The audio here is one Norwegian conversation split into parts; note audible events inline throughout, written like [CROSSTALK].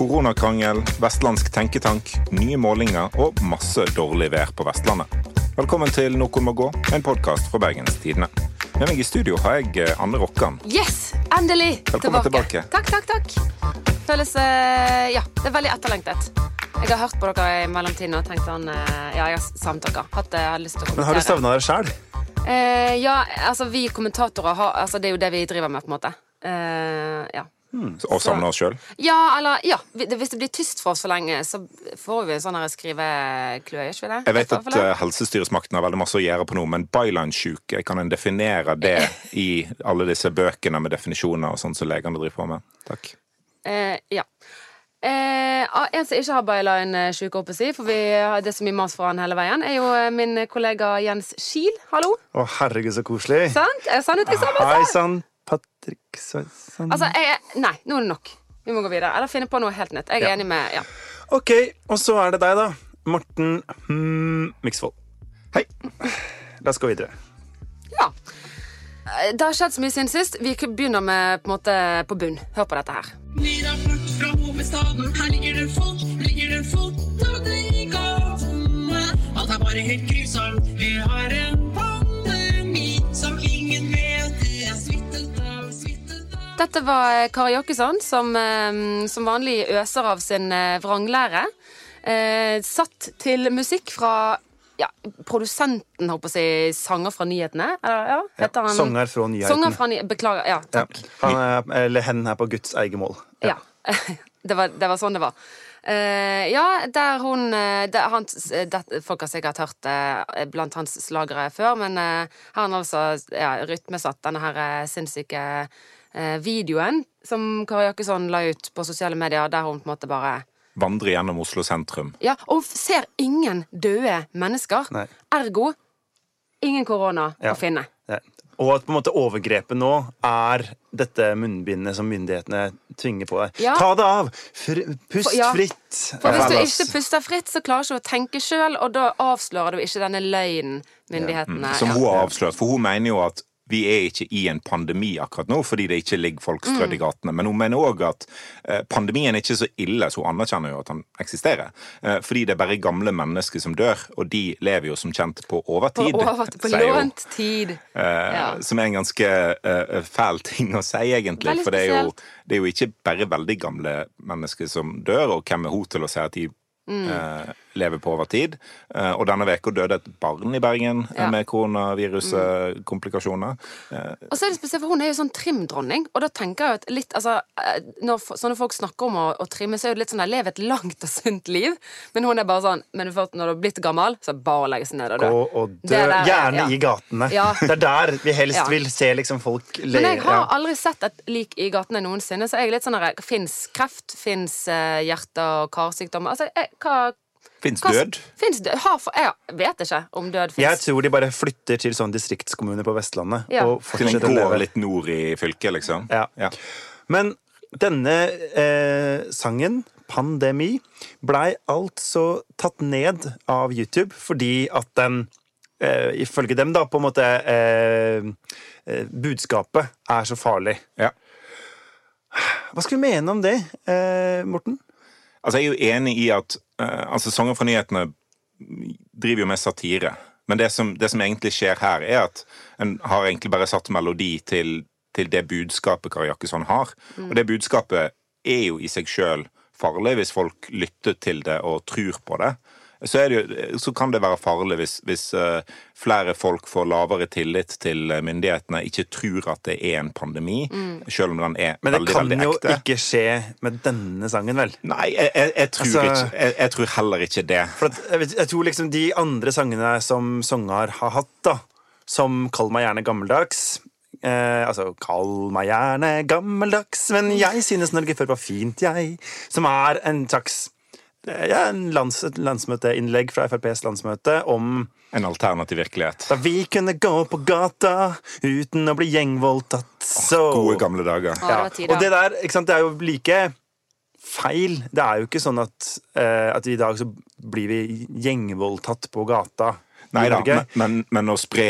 Koronakrangel, vestlandsk tenketank, nye målinger og masse dårlig vær på Vestlandet. Velkommen til Noen må gå, en podkast fra Bergens Tidende. Med meg i studio har jeg eh, Anne Rokkan. Yes! Endelig Velkommen tilbake. Takk, takk, takk. Føles eh, Ja, det er veldig etterlengtet. Jeg har hørt på dere i mellomtiden og tenkt sånn eh, Ja, jeg har savnet dere. Hatt, hadde lyst til å Men har du kommentere. savna deg sjæl? Eh, ja, altså vi kommentatorer har Altså det er jo det vi driver med, på en måte. Eh, ja. Og samle oss sjøl. Ja, eller ja. Hvis det blir tyst for oss for lenge, så får vi en sånn skrivekløe, ikke vi det? Jeg vet at eh, helsestyresmakten har veldig masse å gjøre på noe, men byline-sjuke, kan en definere det i alle disse bøkene med definisjoner og sånn som legene driver på med? Takk. Eh, ja. Eh, ah, en som ikke har byline-sjuke, oppe si, for vi har det så mye mas for han hele veien, er jo eh, min kollega Jens Kiel. Hallo. Å, herregud, så koselig. Sant? Er det sannhetseksamen? Hei sann, Patrick Sveisan. Altså, jeg, Nei, nå er det nok. Vi må gå videre. Eller finne på noe helt nytt. Jeg er Ja. enig med Ja. Ok, og så er det deg, da. Morten hmm, Miksvold. Hei. La oss gå videre. ja. Eh, Det har skjedd så mye siden sist. Vi begynner med på en måte på bunn. Hør på dette her. Ny rapport fra hovedstaden. Her ligger det folk, ligger det folk nede i gatene. Alt er bare helt grusomt. Vi har Dette var eh, Kari Jakkesson, som eh, som vanlig øser av sin eh, vranglære. Eh, satt til musikk fra ja, produsenten, håper jeg sanger fra nyhetene. Eller, ja, heter han Sanger fra nyhetene. Sanger fra ny... Beklager. Ja, Ja. takk. Han er, eller hen er på Guds eget mål. Ja. [LAUGHS] Det var, det var sånn det var. Uh, ja, der hun der, han, det, Folk har sikkert hørt eh, blant hans slagere før, men uh, han altså ja, rytmesatt denne her sinnssyke videoen som Kari Jakkesson la ut på sosiale medier, der hun på en måte bare Vandrer gjennom Oslo sentrum. Ja, og ser ingen døde mennesker. Nei. Ergo ingen korona Ja. å finne. Ja. Og at på en måte overgrepet nå er dette munnbindet som myndighetene tvinger på deg. Ja. Ta det av! Fr pust For- ja. fritt! For hvis du ikke puster fritt, så klarer du ikke å tenke sjøl, og da avslører du ikke denne løgnen myndighetene Som hun har avslørt. For hun mener jo at vi er ikke i en pandemi akkurat nå, fordi det ikke ligger folk strødd i Mm. gatene. Men hun mener òg at eh, pandemien er ikke så ille, så hun anerkjenner jo at den eksisterer. Eh, fordi det er bare gamle mennesker som dør, og de lever jo som kjent på På, overtid. over, på lånt tid. Eh, Ja. Som er en ganske fæl ting å si, egentlig. For det er, jo, det er jo ikke bare veldig gamle mennesker som dør, og hvem er hun til å si at de Mm. Eh, lever på over tid. og denne uka døde et barn i Bergen eh, Ja. Med koronaviruskomplikasjoner. Mm. Og så er det spesielt, for Hun er jo sånn trimdronning, og da tenker jeg at litt, altså, eh, når sånne folk snakker om å, å trimme, så er det litt sånn at lever et langt og sunt liv. Men hun er bare sånn Men når du har blitt gammel, så er det bare å legge seg ned og dø. Og, og dø, der, gjerne ja. i gatene. Ja. [LAUGHS] Det er der vi helst Ja. vil se liksom folk le. Men jeg har ja. aldri sett et lik i gatene noensinne, så jeg er litt sånn Fins kreft? Fins hjerte- og karsykdommer? Altså, jeg, hva Fins død? Finnes død? Har, for, jeg vet ikke om død Jeg tror de bare flytter til sånn distriktskommuner på Vestlandet. Ja. Og Til en fortsetter å gård leve. litt nord i fylket, liksom? Ja. Ja. Men denne eh, sangen, 'Pandemi', blei altså tatt ned av YouTube fordi at den eh, ifølge dem, da, på en måte eh, eh, Budskapet er så farlig. Ja. Hva skal vi mene om det, eh, Morten? Altså, jeg er jo enig i at uh, altså, Sanger fra nyhetene driver jo med satire. Men det som, det som egentlig skjer her, er at en har egentlig bare satt melodi til, til det budskapet Kari Jakkesson har. Og det budskapet er jo i seg sjøl farlig hvis folk lytter til det og tror på det. Så, er det jo, så kan det være farlig hvis, hvis eh, flere folk får lavere tillit til eh, myndighetene, ikke tror at det er en pandemi, selv om den er veldig, veldig ekte. Men det kan veldig jo ekte. ikke skje med denne sangen, vel? Nei, jeg, jeg, jeg, tror Altså- ikke, jeg, jeg tror heller ikke det. For at, jeg, jeg tror liksom de andre sangene som Songar har hatt, da, som 'Kall meg gjerne gammeldags' eh, Altså 'Kall meg gjerne gammeldags', men jeg synes Norge før var fint, jeg. Som er en slags ja, en lands, et landsmøteinnlegg fra FrPs landsmøte om En alternativ virkelighet. da vi kunne gå på gata uten å bli gjengvoldtatt. Så Gode, gamle dager. Ja, det og det der, ikke sant, det er jo like feil. Det er jo ikke sånn at, uh, at i dag så blir vi gjengvoldtatt på gata. Nei da, men, men, men å spre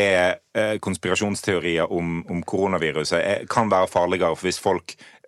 eh, konspirasjonsteorier om, om koronaviruset er, kan være farligere. For hvis, folk, eh,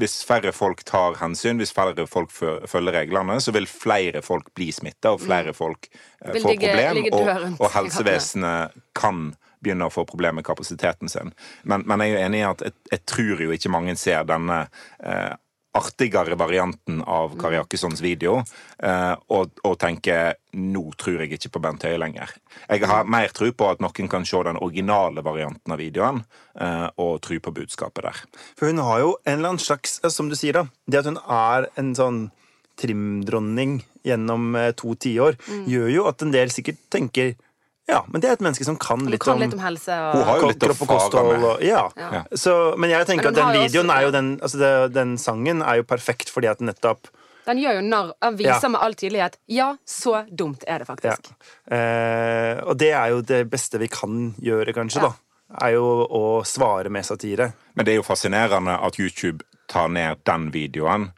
hvis færre folk tar hensyn, hvis færre folk følger reglene, så vil flere folk bli smitta, og flere folk eh, Mm. Vil problem. Og, og helsevesenet kan begynne å få problemer med kapasiteten sin. Men, men jeg er jo enig i at jeg, jeg tror jo ikke mange ser denne eh, artigere varianten av Mm. Kari Jakkessons video eh, og, og tenker nå tror jeg ikke på Bent Høie lenger. Jeg har Mm. mer tro på at noen kan se den originale varianten av videoen eh, og tro på budskapet der. For hun har jo en eller annen slags Som du sier, da. Det at hun er en sånn trimdronning gjennom eh, to tiår, Mm. gjør jo at en del sikkert tenker Ja, men det er et menneske som kan litt kan om litt om helse Hun har jo litt å kropp og kosthold. med. Og, ja. Ja. Så, men jeg tenker Men at den videoen også- er jo den altså det, Den sangen er jo perfekt fordi at den nettopp Den gjør jo narr. Den viser Ja. med all tydelighet. Ja, så dumt er det ja. faktisk. eh, Og det er jo det beste vi kan gjøre, kanskje, Ja. da. Er jo å svare med satire. Men det er jo fascinerende at YouTube tar ned den videoen,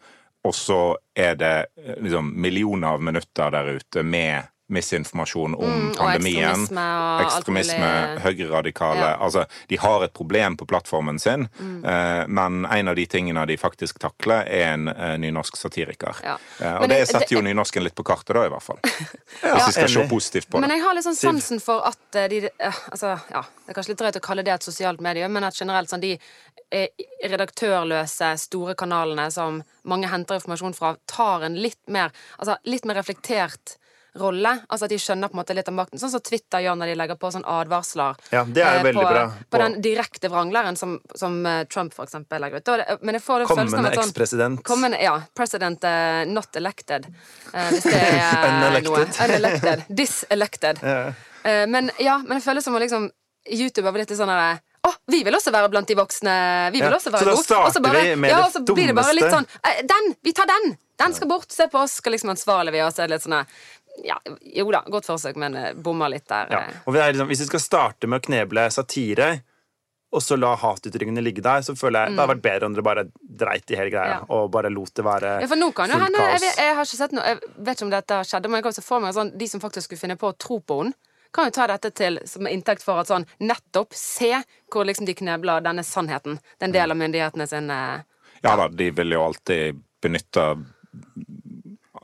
og så er det eh, liksom millioner av minutter der ute med misinformasjon om Mm, og pandemien. ekstremisme og ekstremisme, høyreradikale Ja. Mm. Altså, de har et problem på plattformen sin, eh, men en av de tingene de faktisk takler, er en eh, nynorsk satiriker. Ja. Eh, og Men det setter jo det- nynorsken litt på kartet, da, i hvert fall. [LAUGHS] Ja, Hvis vi skal se positivt på det. Men jeg har litt sånn sansen for at de Altså, ja, det er kanskje litt drøyt å kalle det et sosialt medie, men at generelt sånn de redaktørløse, store kanalene som mange henter informasjon fra, tar en litt mer Altså litt mer reflektert rolle. Altså at de skjønner på en måte litt av makten. Sånn som Twitter gjør når de legger på sånn advarsler. Ja, det er jo eh, veldig på, bra. På På- den direkte vrangleren som, som eh, Trump for eksempel legger ut. Det- Men jeg får det følelsen av sånn. Kommende, ja. President uh, not elected. Uh, [LAUGHS] hvis det er Unelected. noe. Unelected. Diselected. Yeah. Uh, men ja, men jeg føler som å liksom YouTube har blitt litt sånn derre å, vi vil også være blant de voksne. Vi vil Ja, også så være gode. starter da starter bare- vi med ja, det dummeste. blir det bare litt sånn Den! Vi tar den! Den skal bort. Se på oss, skal liksom ansvarlig vi så litt sånn ja, Jo da, godt forsøk, men bomma bommer litt der. Ja. eh. Og det er liksom, hvis vi skal starte med å kneble satire, og så la hatuttrykkene ligge der, så føler jeg det hadde vært bedre om dere bare dreit i hele greia Mm. Ja. og bare lot det være Ja, for nå kan jo fullt hende jeg, jeg har ikke sett noe Jeg vet ikke om dette har skjedd, men jeg kan se for meg sånn De som faktisk skulle finne på å tro på henne, kan jo ta dette til som inntekt for at sånn Nettopp se hvor liksom de knebler denne sannheten. Den del av myndighetene sin eh, Ja da, de vil jo alltid benytte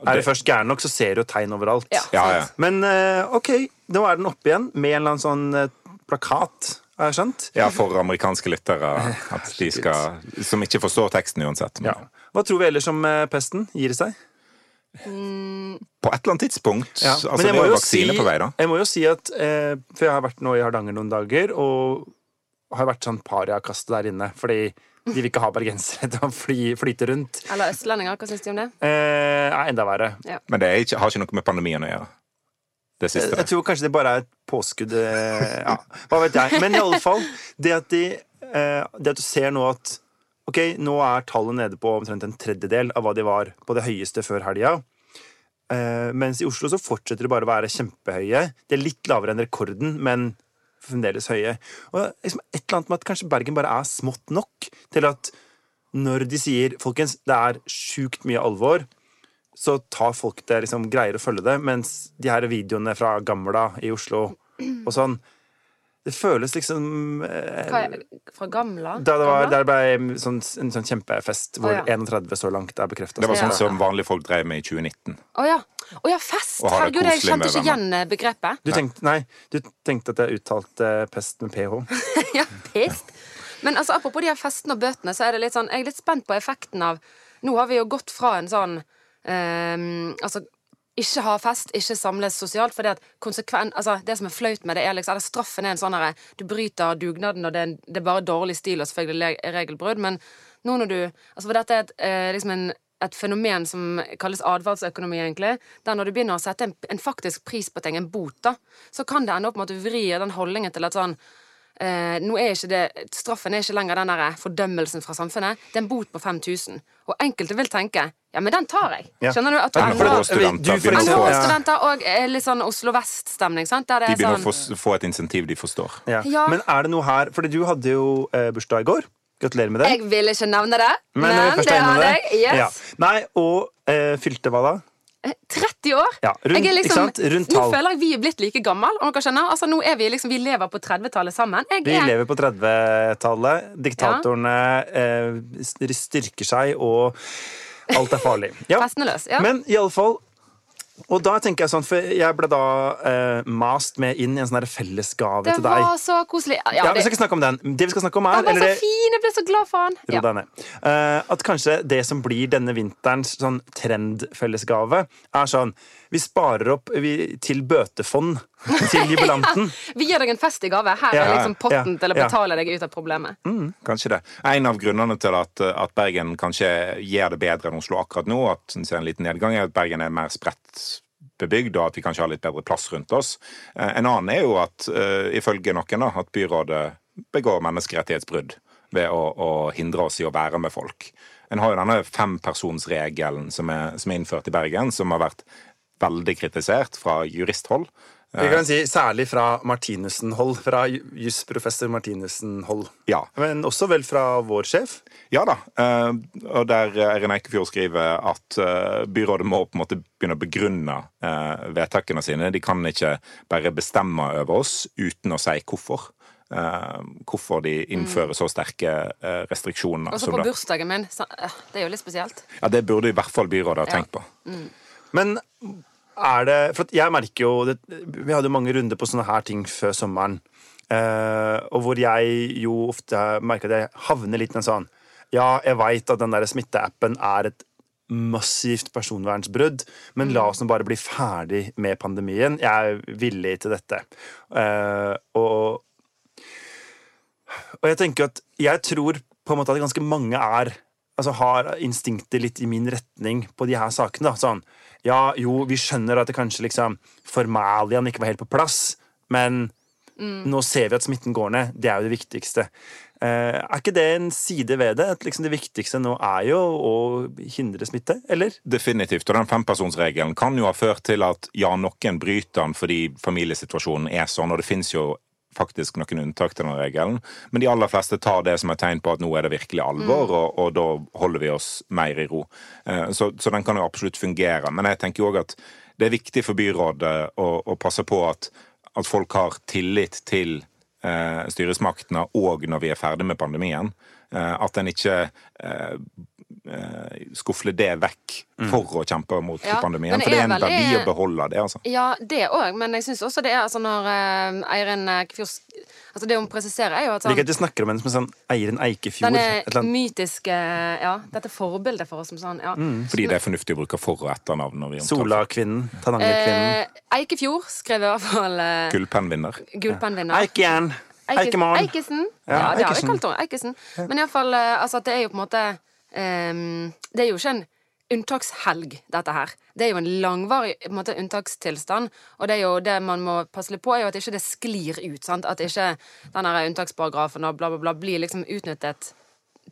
Er det først gæren nok, så ser du jo tegn overalt. Ja, Ja, ja. Men eh, OK, nå er den oppe igjen med en eller annen sånn eh, plakat, har jeg skjønt. Ja, for amerikanske lyttere at de skal, som ikke forstår teksten uansett. Men Ja. Hva tror vi ellers om eh, pesten? Gir det seg? På et eller annet tidspunkt Ja. Altså, Men det jeg er må jo jo vaksine si- på vei, da. Jeg må jo si at eh, For jeg har vært nå i Hardanger noen dager, og har vært sånn pariakaste der inne. Fordi de vil ikke ha bergensere til å fly, flyte rundt. Eller østlendinger, hva syns de om det? Eh, enda verre. Men det er ikke, har ikke noe med pandemien å gjøre. Det siste. jeg jeg tror kanskje det bare er et påskudd eh, Ja, hva vet jeg. Men i alle fall, det at, de, eh, det at du ser nå at Ok, nå er tallet nede på omtrent en tredjedel av hva de var på det høyeste før helga. Eh, mens i Oslo så fortsetter det bare å være kjempehøye. De er litt lavere enn rekorden, men fremdeles høye. Og liksom et eller annet med at kanskje Bergen bare er smått nok til at når de sier folkens, det er sjukt mye alvor, så tar folk det liksom greier å følge det, mens de her videoene fra Gamla i Oslo og sånn Det føles liksom eh, Hva er, fra Gamla? Da det var, der ble sånn, en sånn kjempefest hvor oh, ja. 31 så langt er bekrefta. Det var sånn Ja. som vanlige folk drev med i 2019. Å ja. Oh, ja, fest! Herregud, jeg kjente ikke igjen eh, begrepet. Du tenkte, nei, du tenkte at jeg uttalte pest med ph? [LAUGHS] ja, pest. Men altså, apropos de her festene og bøtene, så er det litt sånn Jeg er litt spent på effekten av Nå har vi jo gått fra en sånn Um, Altså ikke ha fest, ikke samles sosialt. For altså det som er flaut med det, er liksom eller straffen er en sånn herre Du bryter dugnaden, og det er, det er bare dårlig stil og selvfølgelig regelbrudd. Men nå når du Altså for dette er et, eh, liksom en et fenomen som kalles atferdsøkonomi, egentlig. Der når du begynner å sette en, en faktisk pris på ting, en bot, da, så kan det ende opp med at du vrir den holdningen til at sånn Eh, nå er ikke det, Straffen er ikke lenger den der fordømmelsen fra samfunnet. Det er en bot på 5000. Og enkelte vil tenke ja, men den tar jeg. Skjønner du? At du Ja, for endrer da studenter å og eh, litt sånn Oslo Vest-stemning. sant? Der det de er begynner å sånn få, få et insentiv de forstår. Ja. Ja. Men er det noe her Fordi du hadde jo eh, bursdag i går. Gratulerer med det. Jeg vil ikke nevne det, men, først er det har hadde jeg. Yes. Ja. Nei, og eh, fylte hva da? Eh, 30 år? Ja, rundt- Jeg er sant? Rundt nå føler jeg vi er blitt like gammel. Om dere skjønner. Altså, nå er vi liksom, vi lever på 30-tallet sammen. Jeg Vi er, lever på 30-tallet. Diktatorene eh, styrker seg, og alt er farlig. Ja. Festene løs. Ja. Men iallfall Og da tenker jeg sånn, for jeg ble da eh, mast med inn i en sånn fellesgave til deg. Det var så koselig. Ja, Ja, Vi skal ikke snakke om den. Det vi skal snakke om er han var så fin! Jeg ble så glad for han. Ro deg ned. Eh, at kanskje det som blir denne vinterens sånn trendfellesgave, er sånn Vi sparer opp vi, til bøtefond til jubilanten. [LAUGHS] Vi gir deg en fest i gave. Her Ja, er liksom potten ja, til å betale deg ut av problemet. Kanskje det. En av grunnene til at, at Bergen kanskje gjør det bedre enn Oslo akkurat nå, at en ser en liten nedgang, er at Bergen er mer spredt bebygd, og at vi kanskje har litt bedre plass rundt oss. Eh, En annen er jo at, eh, ifølge noen, at byrådet begår menneskerettighetsbrudd ved å, å hindre oss i å være med folk. En har jo denne fempersonsregelen som som er innført i Bergen, som har vært veldig kritisert fra juristhold. Vi kan si Særlig fra Martinussen-hold. Fra ju- jusprofessor Martinussen-hold. Ja. Men også vel fra vår sjef. Ja da. eh, og der Eirin Eikefjord skriver at eh, byrådet må på en måte begynne å begrunne eh, vedtakene sine. De kan ikke bare bestemme over oss uten å si hvorfor. Eh, hvorfor de innfører så sterke eh, restriksjoner. Også på bursdagen min. Så, det er jo litt spesielt. Ja, det burde i hvert fall byrådet ha Ja. tenkt på. Men er det For jeg merker jo det, Vi hadde jo mange runder på sånne her ting før sommeren. Eh, og hvor jeg jo ofte merker at jeg havner litt i en sånn Ja, jeg veit at den der smitteappen er et massivt personvernsbrudd, men la oss nå bare bli ferdig med pandemien. Jeg er villig til dette. Eh, og og jeg tenker at jeg tror på en måte at ganske mange er altså har instinktet litt i min retning på de her sakene. da, sånn, Ja, jo, vi skjønner at det kanskje liksom formaliaen ikke var helt på plass, men nå ser vi at smitten går ned. Det er jo det viktigste. Eh, er ikke det en side ved det? At liksom det viktigste nå er jo å hindre smitte, eller? Definitivt. Og den fempersonsregelen kan jo ha ført til at ja, noen bryter den fordi familiesituasjonen er sånn, og det finnes jo faktisk noen unntak til den regelen, men de aller fleste tar det som et tegn på at nå er det virkelig alvor, og, og da holder vi oss mer i ro. Eh, Så, så den kan jo absolutt fungere. Men jeg tenker òg at det er viktig for byrådet å, å passe på at, at folk har tillit til eh, styresmaktene òg når vi er ferdig med pandemien. Eh, at en ikke eh, eh, skufler det vekk for å kjempe mot Ja, pandemien. men For det er en veldig- verdi å beholde det, altså. Ja, det òg, men jeg syns også det er altså når eh, Eirin eh, Altså det hun presiserer, er jo at sånn, liker at du snakker om henne som en sånn Eirin Eikefjord. denne et eller annet. mytiske Ja, dette forbildet for oss som sånn. Ja. Fordi det er fornuftig å bruke for- og etternavn. når vi omtaler. Solakvinnen. Tanangerkvinnen. Eh, Eikefjord skrev i hvert fall eh, Gullpennvinner. gullpennvinner. Eikejern. Eike- Eikemann. Eikesen. Ja, Ja, det har vi kalt henne. Eikesen. Men iallfall altså at det er jo på en måte ehm, Det er jo ikke en unntakshelg, dette her. Det er jo en langvarig en måte, unntakstilstand. Og det er jo det man må passe litt på, er jo at ikke det sklir ut. Sant? At ikke den unntaksparagrafen og bla, bla, bla blir liksom utnyttet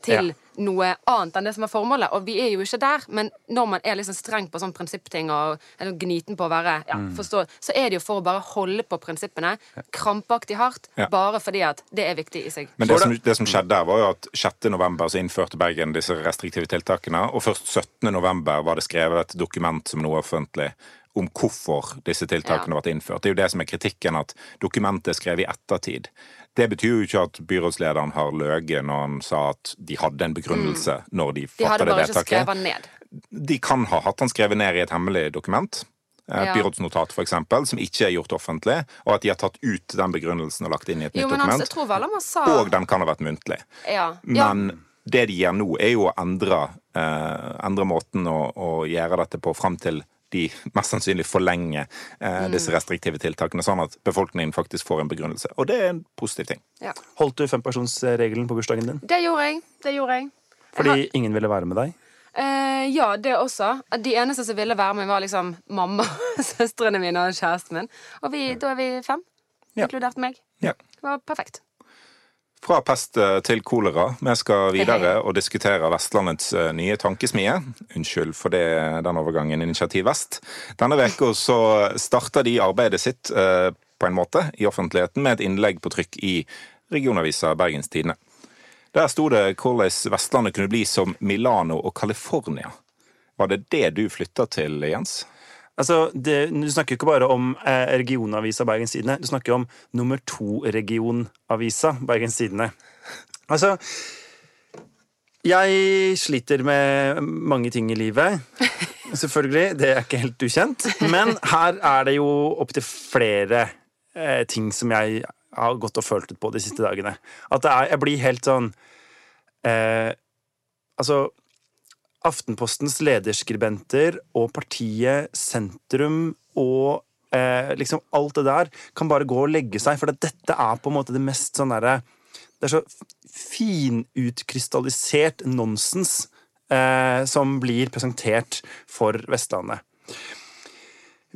til Ja. noe annet enn det som er formålet. Og vi er jo ikke der, men når man er liksom streng på sånn prinsippting og eller gniten på å være ja, Mm. forstå, så er det jo for å bare holde på prinsippene krampaktig hardt, Ja. bare fordi at det er viktig i seg. Men det som, det som skjedde der, var jo at 6. november så innførte Bergen disse restriktive tiltakene, og først 17. november var det skrevet et dokument som nå er offentlig om hvorfor disse tiltakene Ja. vært innført. Det er jo det som er kritikken, at dokumentet er skrevet i ettertid. Det betyr jo ikke at byrådslederen har løyet når han sa at de hadde en begrunnelse når de Mm. De hadde bare ikke skrevet ned. De kan ha hatt han skrevet ned i et hemmelig dokument. Et Ja. byrådsnotat, eksempel, som ikke er gjort offentlig, og at de har tatt ut den begrunnelsen og lagt inn i et Jo, nytt dokument. tror vel sa Og den kan ha vært muntlig. ja. ja. Men det de gjør nå, er jo å endre, eh, endre måten å, å gjøre dette på fram til de mest sannsynlig forlenger eh, disse restriktive tiltakene, sånn at befolkningen faktisk får en begrunnelse. Og det er en positiv ting. ja. Holdt du fempersonsregelen på bursdagen din? Det gjorde jeg. Det gjorde jeg. Fordi ingen ville være med deg? Eh, ja, det også. De eneste som ville være med, var liksom mamma, [LAUGHS] søstrene mine og kjæresten min. Og vi, da er vi fem, Ja. inkludert meg. Ja. Det var perfekt. Fra pest eh, til kolera. Vi skal videre og diskutere Vestlandets eh, nye tankesmie. Unnskyld for det, den overgangen, Initiativ Vest. Denne uka så starta de arbeidet sitt eh, på en måte i offentligheten med et innlegg på trykk i regionavisa Bergens Tidende. Der sto det hvordan Vestlandet kunne bli som Milano og California. Var det det du flytta til, Jens? Altså, det, Du snakker jo ikke bare om eh, regionavisa Bergens Tidende. Du snakker jo om nummer to-regionavisa Bergens Tidende. Altså Jeg sliter med mange ting i livet. [LAUGHS] Selvfølgelig. Det er ikke helt ukjent. Men her er det jo opptil flere eh, ting som jeg har gått og følt ut på de siste dagene. At det er, jeg blir helt sånn eh, Altså Aftenpostens lederskribenter og partiet Sentrum og eh, liksom alt det der kan bare gå og legge seg, for dette er på en måte det mest sånn derre Det er så finutkrystallisert nonsens eh, som blir presentert for Vestlandet.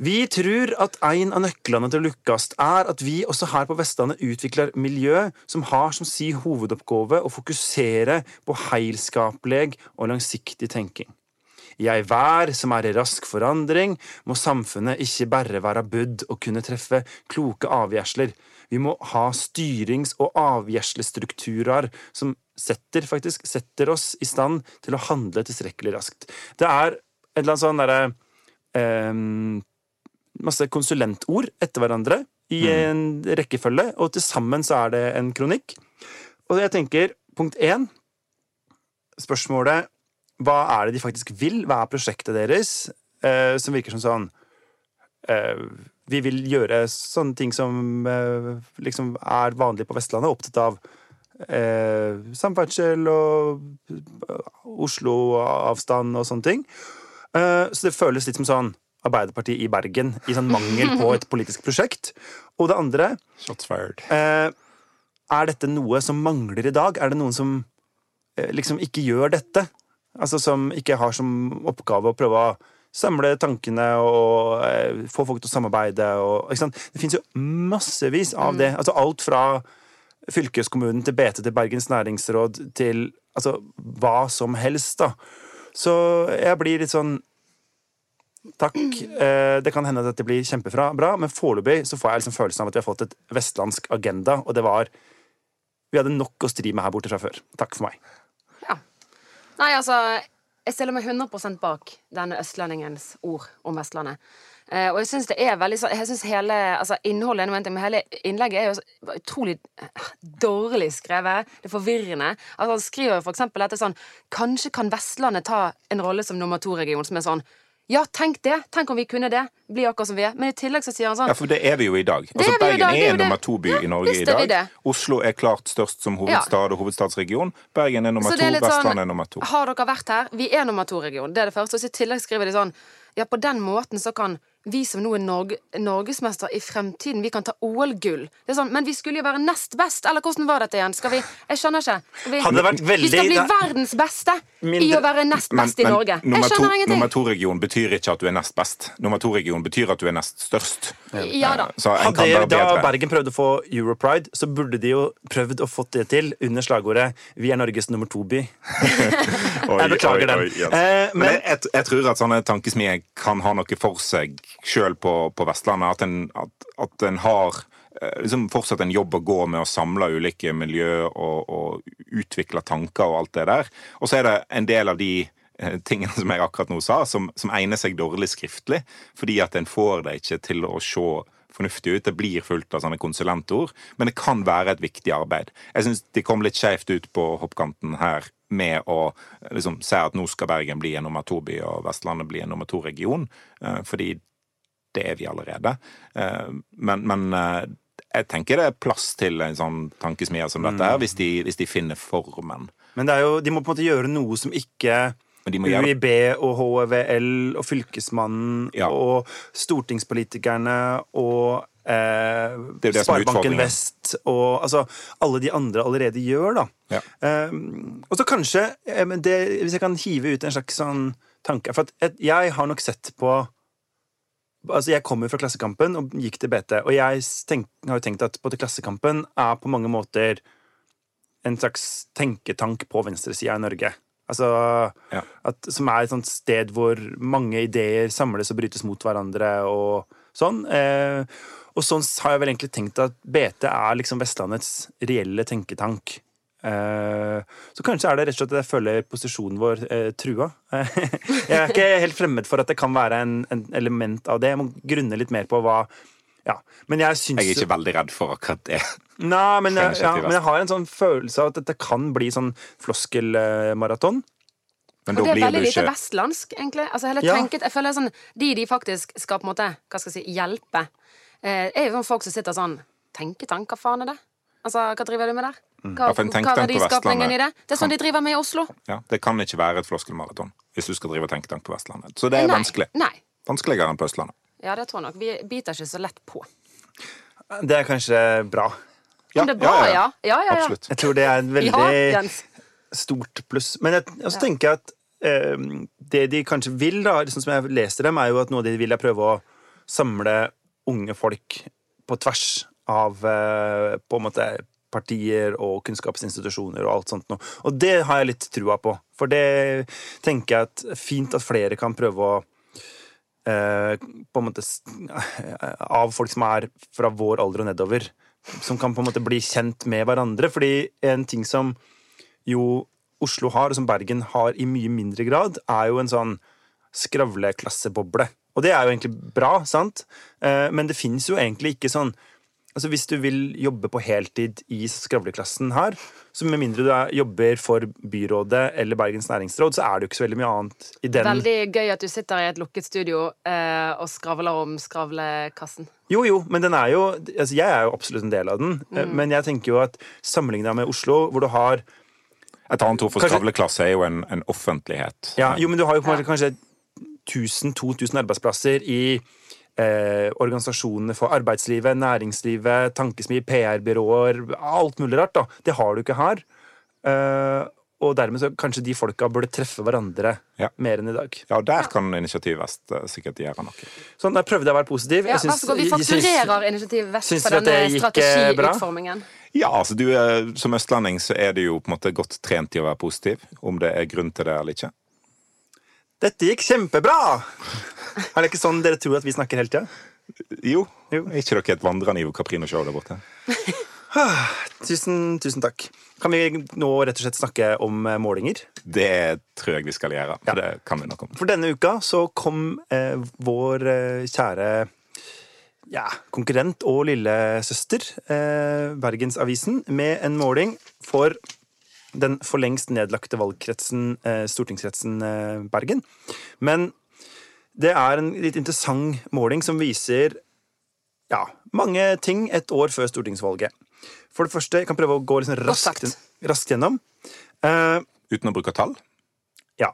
Vi tror at en av nøklene til å lykkes er at vi også her på Vestlandet utvikler miljø som har som si hovedoppgave å fokusere på heilskapelig og langsiktig tenking. I ei vær som er i rask forandring, må samfunnet ikke bare være budd og kunne treffe kloke avgjørelser. Vi må ha styrings- og avgjørelsesstrukturer som setter, faktisk, setter oss i stand til å handle tilstrekkelig raskt. Det er et eller annet sånn derre ehm, masse konsulentord etter hverandre i en rekkefølge, og til sammen så er det en kronikk. Og jeg tenker, punkt én Spørsmålet hva er det de faktisk vil? Hva er prosjektet deres? Eh, som virker som sånn eh, Vi vil gjøre sånne ting som eh, liksom er vanlig på Vestlandet. Opptatt av eh, samferdsel og eh, Oslo-avstand og sånne ting. Eh, så det føles litt som sånn Arbeiderpartiet i Bergen i sånn mangel på et politisk prosjekt. Og det andre Shots fired. Eh, er dette noe som mangler i dag? Er det noen som eh, liksom ikke gjør dette? Altså som ikke har som oppgave å prøve å samle tankene og eh, få folk til å samarbeide og ikke sant? Det fins jo massevis av det. Altså alt fra fylkeskommunen til BT til Bergens næringsråd til altså hva som helst, da. Så jeg blir litt sånn Takk. Eh, det kan hende at dette blir kjempebra, men foreløpig så får jeg liksom følelsen av at vi har fått et vestlandsk agenda, og det var Vi hadde nok å stri med her borte fra før. Takk for meg. Ja. Nei, altså Jeg stiller meg 100% bak denne østlendingens ord om Vestlandet. Eh, og jeg syns det er veldig sånn Jeg synes hele altså, innholdet er noe annet, men hele innlegget er jo utrolig eh, dårlig skrevet. Det er forvirrende. Altså, han skriver jo for eksempel dette sånn Kanskje kan Vestlandet ta en rolle som nummer to-region, som er sånn Ja, tenk det! Tenk om vi kunne det! Bli akkurat som vi er. Men i tillegg så sier han sånn Ja, for det er vi jo i dag. Altså, er Bergen dag, er er nummer to-by Ja, i Norge i dag. Oslo er klart størst som hovedstad og hovedstadsregion. Bergen er nummer to, er litt sånn, er nummer to. Har dere vært her? Vi er nummer to-region. Det er det første. Og i tillegg skriver de sånn Ja, på den måten så kan vi som nå er Norge, norgesmester i fremtiden, vi kan ta OL-gull. Det er sånn, Men vi skulle jo være nest best! Eller hvordan var dette igjen? Skal vi Jeg skjønner ikke. Skal vi, Hadde vært veldig- vi skal bli verdens beste i å være nest best i Norge. nummer Jeg skjønner to- ingenting. nummer to-region betyr ikke at du er nest best. Nummer to-region betyr at du er nest størst. Ja da. Eh, Så en kan Hadde, være da. Bergen prøvde å få Europride, så burde de jo prøvd å få det til under slagordet 'Vi er Norges nummer to-by'. [LAUGHS] Jeg beklager oi, den. oi, yes. Eh, men men- jeg, jeg, jeg tror at sånne tankesmier kan ha noe for seg sjøl på, på Vestlandet. At en, at, at en har eh, liksom fortsatt en jobb å gå med å samle ulike miljø og, og utvikle tanker og alt det der. Og så er det en del av de eh, tingene som jeg akkurat nå sa, som, som egner seg dårlig skriftlig, fordi at en får det ikke til å se fornuftig ut. Det blir fullt av sånne konsulentord, men det kan være et viktig arbeid. Jeg syns de kom litt skjevt ut på hoppkanten her med å eh, liksom si at nå skal Bergen bli en nummer to-by og Vestlandet bli en nummer to-region, fordi det er vi allerede. Eh, Men, men eh, jeg tenker det er plass til en sånn tankesmie som dette her, hvis de, hvis de finner formen. Men det jo, de må på en måte gjøre noe som ikke UiB og HVL og Fylkesmannen Ja. og stortingspolitikerne og eh, Det det Sparebanken. Vest og altså, alle de andre allerede gjør, da. Ja. Eh, og så kanskje, eh, det, hvis jeg kan hive ut en slags sånn tanke For jeg har nok sett på Altså, Jeg kommer fra Klassekampen og gikk til BT, og jeg tenk, har jo tenkt at både Klassekampen er på mange måter en slags tenketank på venstresida i Norge. Altså, Ja. at, som er et sted hvor mange ideer samles og brytes mot hverandre og sånn. Eh, og sånn har jeg vel egentlig tenkt at BT er liksom Vestlandets reelle tenketank. Eh, så kanskje er det rett og slett at jeg føler posisjonen vår eh, trua. [LAUGHS] jeg er ikke helt fremmed for at det kan være en, en element av det. Jeg må grunne litt mer på hva ja. Men jeg syns Jeg er ikke veldig redd for akkurat det. Nei, men, jeg, ja, men jeg har en sånn følelse av at dette kan bli sånn floskelmaraton. Men Og det er blir veldig du lite vestlandsk, egentlig. Altså, hele Ja. tenket, jeg føler sånn, De de faktisk skal på en måte, hva skal jeg si, hjelpe, eh, er jo sånn folk som sitter sånn Tenketank, hva faen er det? Altså, Hva driver du med der? Hva, Ja, for en hva er verdiskapningen i det? Det er sånn de driver med i Oslo. ja, Det kan ikke være et floskelmaraton hvis du skal drive tenketank på Vestlandet. Så det er Nei. vanskelig. Nei. Vanskeligere enn på Østlandet. Ja, det tror jeg nok. Vi biter ikke så lett på. Det er kanskje bra. Ja, Om det er bra, ja. Ja, ja, ja. Absolutt. Jeg tror det er et [LAUGHS] veldig stort pluss. Men jeg, og så tenker jeg at eh, det de kanskje vil, da, liksom som jeg leser dem, er jo at noe de vil er prøve å samle unge folk på tvers av eh, på en måte partier og kunnskapsinstitusjoner og alt sånt noe. Og det har jeg litt trua på. For det tenker jeg at fint at flere kan prøve å Uh, på en måte [LAUGHS] Av folk som er fra vår alder og nedover. Som kan på en måte bli kjent med hverandre. Fordi en ting som jo Oslo har, og som Bergen har i mye mindre grad, er jo en sånn skravleklasseboble. Og det er jo egentlig bra, sant? Uh, Men det fins jo egentlig ikke sånn Altså Hvis du vil jobbe på heltid i skravleklassen her, så med mindre du er, jobber for byrådet eller Bergens næringsråd, så er det jo ikke så veldig mye annet i den Veldig gøy at du sitter i et lukket studio eh, og skravler om skravlekassen. Jo, jo, men den er jo altså Jeg er jo absolutt en del av den, mm. men jeg tenker jo at sammenligna med Oslo, hvor du har Et annet ord for Kanskje- skravleklasse er jo en, en offentlighet. Ja, jo, men du har jo på en måte kanskje 1000-2000 arbeidsplasser i eh, organisasjonene for arbeidslivet, næringslivet, tankesmi, PR-byråer, alt mulig rart. da. Det har du ikke her. Eh, og dermed så kanskje de folka burde treffe hverandre Ja. mer enn i dag. Ja, der kan Initiativ Vest eh, sikkert gjøre noe. Sånn, Der prøvde jeg å være positiv. Ja, syns- så vi fakturerer Initiativ Vest for denne eh, strategiutformingen. Ja, altså du er, Som østlending så er du jo på en måte godt trent i å være positiv. Om det er grunn til det eller ikke. Dette gikk kjempebra! Er det ikke sånn dere tror at vi snakker hele tida? Jo. Jo. Er ikke dere et vandrende Ivo Caprino-show der borte? [SIGHS] Tusen, tusen takk. Kan vi nå rett og slett snakke om eh, målinger? Det tror jeg vi skal gjøre. Ja. For det kan vi nok om. For denne uka så kom eh, vår eh, kjære ja, konkurrent og lillesøster, eh, Bergensavisen, med en måling for den for lengst nedlagte valgkretsen, eh, stortingskretsen eh, Bergen. Men det er en litt interessant måling som viser ja, mange ting et år før stortingsvalget. For det første, jeg kan prøve å gå liksom raskt, raskt gjennom. Eh, Uten å bruke tall? ja.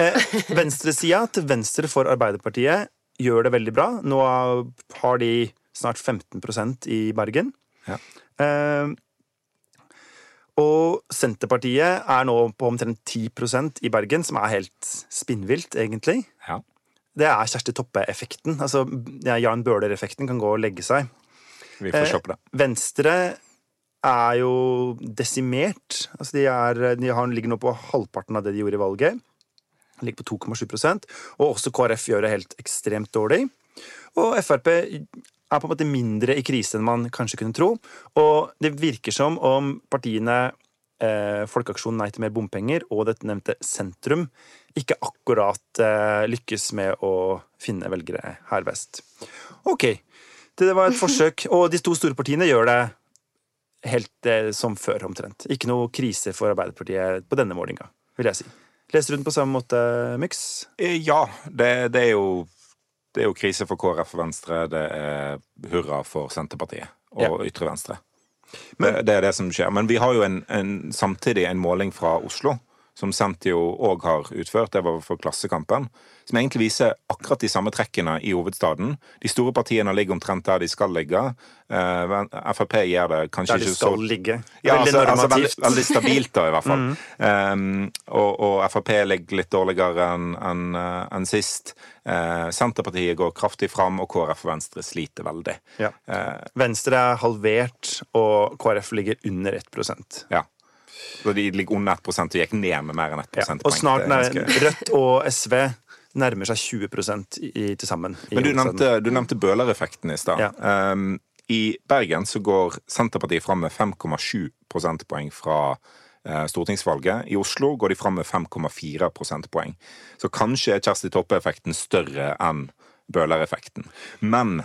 Eh, Venstresida til venstre for Arbeiderpartiet gjør det veldig bra. Nå har de snart 15% i Bergen. Ja. Og Senterpartiet er nå på omtrent 10% i Bergen, som er helt spinnvilt, egentlig. Ja. Det er Kjersti Toppe-effekten. Altså, ja, Jan Bøhler-effekten kan gå og legge seg. Vi får Eh, se på det. Venstre er jo desimert. Altså de, er, de har, ligger nå på halvparten av det de gjorde i valget. De ligger på 2,7% Og også KrF gjør det helt ekstremt dårlig. Og Frp er på en måte mindre i krise enn man kanskje kunne tro. Og det virker som om partiene eh, Folkeaksjonen Nei til mer bompenger og dette nevnte Sentrum ikke akkurat eh, lykkes med å finne velgere her vest. Ok, det var et forsøk. [LAUGHS] Og de to store partiene gjør det helt eh, som før, omtrent. Ikke noe krise for Arbeiderpartiet på denne målinga, vil jeg si. Leser du den på samme måte, Myx? Eh, Ja, det, det, er jo, det er jo krise for KrF og Venstre. Det er hurra for Senterpartiet og Ja. ytre venstre. det, det er det som skjer. Men vi har jo en, en, samtidig en måling fra Oslo, som Sentio òg har utført. Det var for Klassekampen. Som egentlig viser akkurat de samme trekkene i hovedstaden. De store partiene ligger omtrent der de skal ligge. Uh, Frp gjør det kanskje Der de skal så ligge. ja, Veldig altså, altså veldig, veldig stabilt, da, i hvert fall. um, [LAUGHS] og, og Frp ligger litt dårligere enn en, en sist. Uh, Senterpartiet går kraftig fram, og KrF og Venstre sliter veldig. Ja. Uh, Venstre er halvert, og KrF ligger under 1 ja. Så de ligger under 1 og gikk ned med mer enn 1 ja. Og snart nær, Rødt og SV nærmer seg 20 i, til sammen. Men du nevnte, du nevnte Bøhler-effekten i stad. Ja. Um, I Bergen så går Senterpartiet fram med 5,7 prosentpoeng fra eh, stortingsvalget. I Oslo går de fram med 5,4 prosentpoeng. Så kanskje er Kjersti Toppe-effekten større enn Bøhler-effekten. Men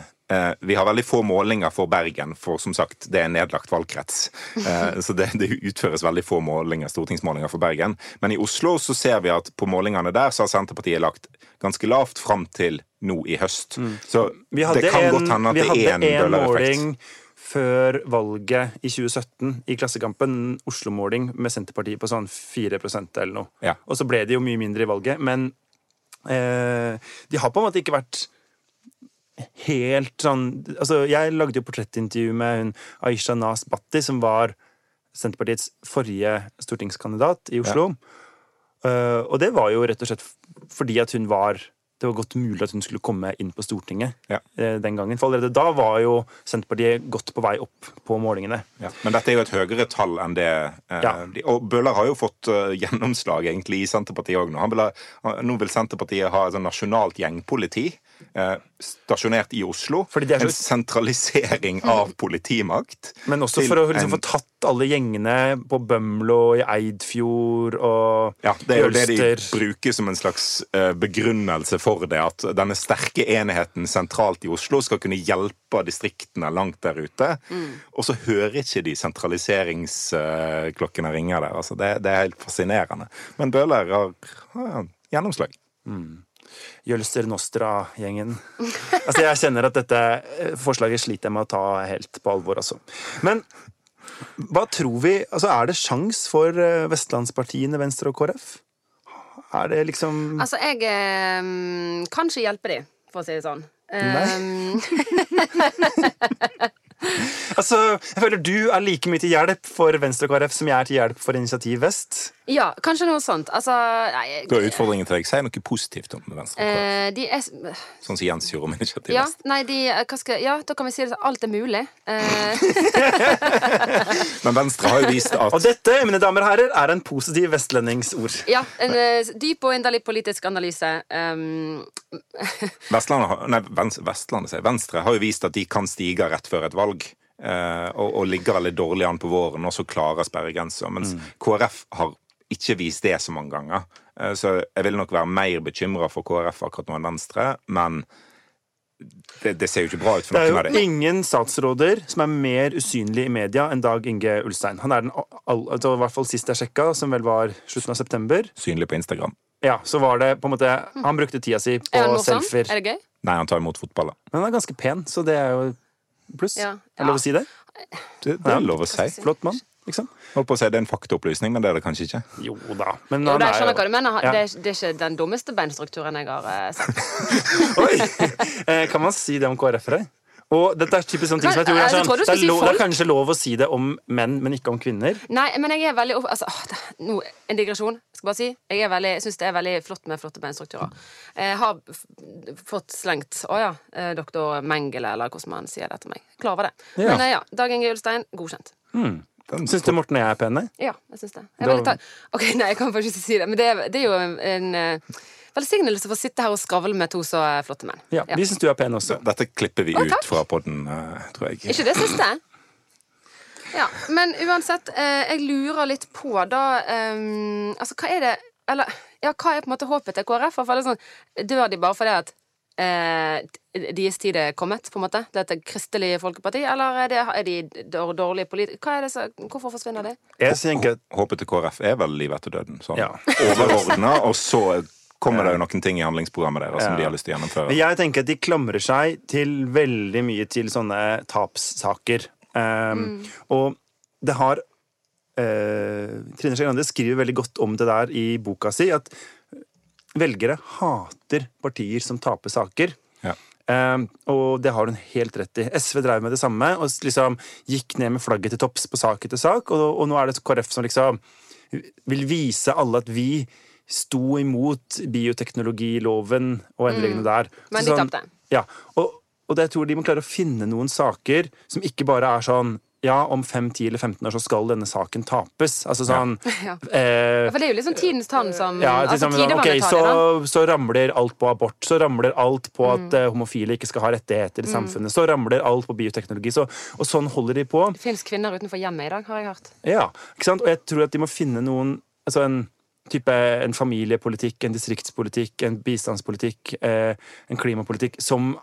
vi har veldig få målinger for Bergen, for som sagt, det er en nedlagt valgkrets. Eh, så det, det utføres veldig få målinger, stortingsmålinger for Bergen. Men i Oslo så ser vi at på målingene der så har Senterpartiet lagt ganske lavt fram til nå i høst. Så det kan en, godt hende at det er en måling før valget i 2017 i Klassekampen, Oslo-måling med Senterpartiet på sånn 4% eller noe. Ja. Og så ble det jo mye mindre i valget, men eh, de har på en måte ikke vært helt sånn Altså, jeg lagde jo portrettintervju med hun Aisha Nas Bhatti, som var Senterpartiets forrige stortingskandidat i Oslo. Eh, og det var jo rett og slett fordi at hun var det var godt mulig at hun skulle komme inn på Stortinget Ja. eh, den gangen. For allerede da var jo Senterpartiet godt på vei opp på målingene. Ja, men dette er jo et høyere tall enn det eh, Ja. de, Og Bøhler har jo fått uh, gjennomslag egentlig i Senterpartiet òg nå. Nå vil Senterpartiet ha et sånn nasjonalt gjengpoliti stasjonert i Oslo. Er En sentralisering av politimakt. Men også for å liksom en- få tatt alle gjengene på Bømlo, i Eidfjord og Ja, Det er jo det de bruker som en slags eh, begrunnelse for det. At denne sterke enheten sentralt i Oslo skal kunne hjelpe distriktene langt der ute. Og så hører ikke de sentraliseringsklokkene ringe der. Altså, det, det er helt fascinerende. Men Bøhler har, har gjennomslag. Jølster Nostra-gjengen. Altså, jeg kjenner at dette eh, forslaget sliter jeg med å ta helt på alvor, altså. Men hva tror vi Altså, er det sjans for eh, vestlandspartiene Venstre og KrF? Er det liksom Altså, jeg eh, kan ikke hjelpe de, for å si det sånn. Nei. [LAUGHS] [LAUGHS] Eh, Altså, jeg føler du er like mye til hjelp for Venstre og KrF som jeg er til hjelp for Initiativ Vest. ja, kanskje noe sånt. Altså nei, du er utfordringen til deg. Si noe positivt om Venstre. og KrF. eh, de er Sånn som Jens gjorde om Initiativ Ja, Vest. nei, de hva skal, Ja, da kan vi si sånn. Alt er mulig. [LAUGHS] Eh, Men Venstre har jo vist at Og dette, mine damer og herrer, er en positiv vestlendingsord. ja, en uh, dyp og inderlig politisk analyse. Um, [LAUGHS] Vestlandet, har- nei, Vestlandet Venstre har jo vist at de kan stige rett før et valg. Eh, og, og ligger veldig dårlig an på våren, og så klarer sperregrensa. Mens KrF har ikke vist det så mange ganger. Eh, så jeg vil nok være mer bekymra for KrF akkurat nå enn Venstre. Men det, det ser jo ikke bra ut for noen av Det er jo ingen statsråder som er mer usynlig i media enn Dag Inge Ulstein. Han er den, all, altså, i hvert fall sist jeg sjekka, som vel var slutten av september, Synlig på Instagram. ja, så var det på en måte Han brukte tida si på er selfier. Er det gøy? Nei, han tar imot fotball, da. Men han er ganske pen, så det er jo pluss. Ja. Er det lov å si det? Det, det er lov å si. Flott mann, liksom. Holdt på å si det er en faktaopplysning, men det er det kanskje ikke. Jo da. Men Jo, da det er skjønner hva du mener. Ja. Det, er, det er ikke den dummeste beinstrukturen jeg har uh, sett. [LAUGHS] Oi! Eh, Kan man si det om KrF-ere? Og dette er typisk sånne ting som jeg tror er Jeg sånn, du det, er si lov, det er kanskje lov å si det om menn, men ikke om kvinner. Nei, men jeg er veldig opp- altså, det, nå, En digresjon. Skal bare si Jeg er veldig- jeg syns det er veldig flott med flotte beinstrukturer. Jeg har fått slengt Å ja, eh, doktor Mengele, eller hvordan man sier det til meg. Klar over det. Ja. Men eh, ja, Dag Inge Ulstein, godkjent. Mm. Syns du Morten og jeg er pene? Ja, jeg syns det. Jeg Da- Ok, [LAUGHS] Nei, jeg kan faktisk ikke si det, men det er, det er jo en, en eh, velsignelse for å sitte her og skravle med to så flotte menn. Ja, Vi syns du er pen også. Dette klipper vi Å, ut fra podden, tror jeg. Ikke det siste? Ja, men uansett, eh, jeg lurer litt på da eh, Altså, hva er det Eller ja, hva er på en måte håpet til KrF? For det er sånn, Dør de bare fordi at eh, deres tid er kommet, på en måte? Det er et kristelig folkeparti? Eller er, det, er de dår- dårlige politikere? Er det hvorfor forsvinner de? Jeg tenker at Håpet til KrF er vel liv etter døden. Sånn Ja. overordna, og så kommer det jo noen ting i handlingsprogrammet deres som Ja. de har lyst til å gjennomføre. Men jeg tenker at de klamrer seg til veldig mye til sånne tapssaker. Um, Og det har eh, Trine Skei Grande skriver veldig godt om det der i boka si, at velgere hater partier som taper saker. Ja. Um, og det har hun helt rett i. SV drev med det samme og liksom gikk ned med flagget til topps på sak etter sak, og, og nå er det KrF som liksom vil vise alle at vi sto imot bioteknologiloven og endringene der. Så, Men de tapte. sånn- Ja, og, og det jeg tror de må klare å finne noen saker som ikke bare er sånn ja, om 5, 10 eller 15 år så skal denne saken tapes. Altså sånn [LAUGHS] Ja. eh, For det er jo liksom tidens tann som ja, altså, sånn, ok, så, så ramler alt på abort, så ramler alt på Mm. at eh, homofile ikke skal ha rettigheter i samfunnet, så ramler alt på bioteknologi, så, og sånn holder de på. Det fins kvinner utenfor hjemmet i dag, har jeg hørt. Ja, ikke sant? Og jeg tror at de må finne noen altså en type en familiepolitikk, en distriktspolitikk, en bistandspolitikk, eh, en klimapolitikk som